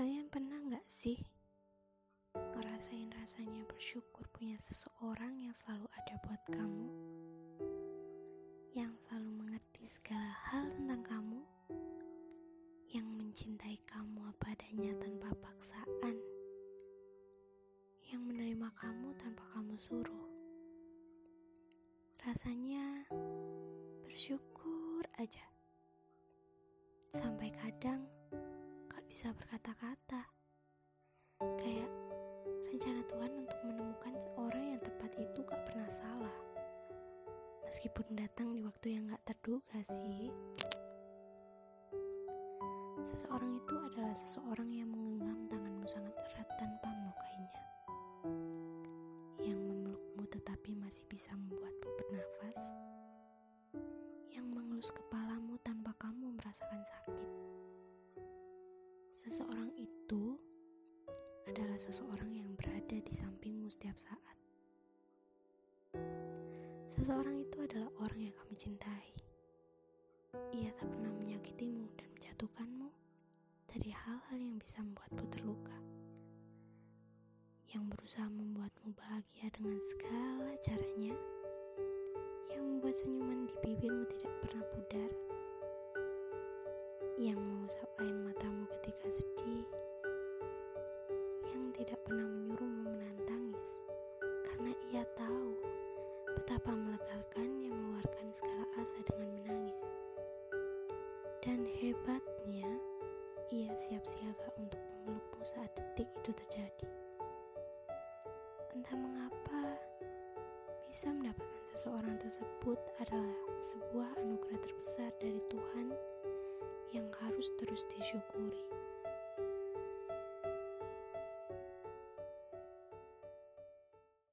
Kalian pernah nggak sih ngerasain rasanya bersyukur punya seseorang yang selalu ada buat kamu? Yang selalu mengerti segala hal tentang kamu? Yang mencintai kamu apa adanya tanpa paksaan? Yang menerima kamu tanpa kamu suruh? Rasanya bersyukur aja. Sampai kadang bisa berkata-kata. Kayak rencana Tuhan untuk menemukan orang yang tepat itu gak pernah salah. Meskipun datang di waktu yang gak terduga sih. Seseorang itu adalah seseorang yang menggenggam tanganmu sangat erat tanpa melukainya. Yang memelukmu tetapi masih bisa membuatmu bernafas. Yang mengelus kepalamu tanpa kamu merasakan sakit. Seseorang itu adalah seseorang yang berada di sampingmu setiap saat. Seseorang itu adalah orang yang kamu cintai. Ia tak pernah menyakitimu dan menjatuhkanmu dari hal-hal yang bisa membuatmu terluka. Yang berusaha membuatmu bahagia dengan segala caranya. Yang membuat senyuman di bibirmu tidak pernah pudar yang mengusap air matamu tidak pernah menyuruhmu menahan tangis, karena ia tahu betapa melegakannya mengeluarkan segala asa dengan menangis. Dan hebatnya, ia siap siaga untuk memelukmu saat detik itu terjadi. Entah mengapa, bisa mendapatkan seseorang tersebut adalah sebuah anugerah terbesar dari Tuhan yang harus terus disyukuri.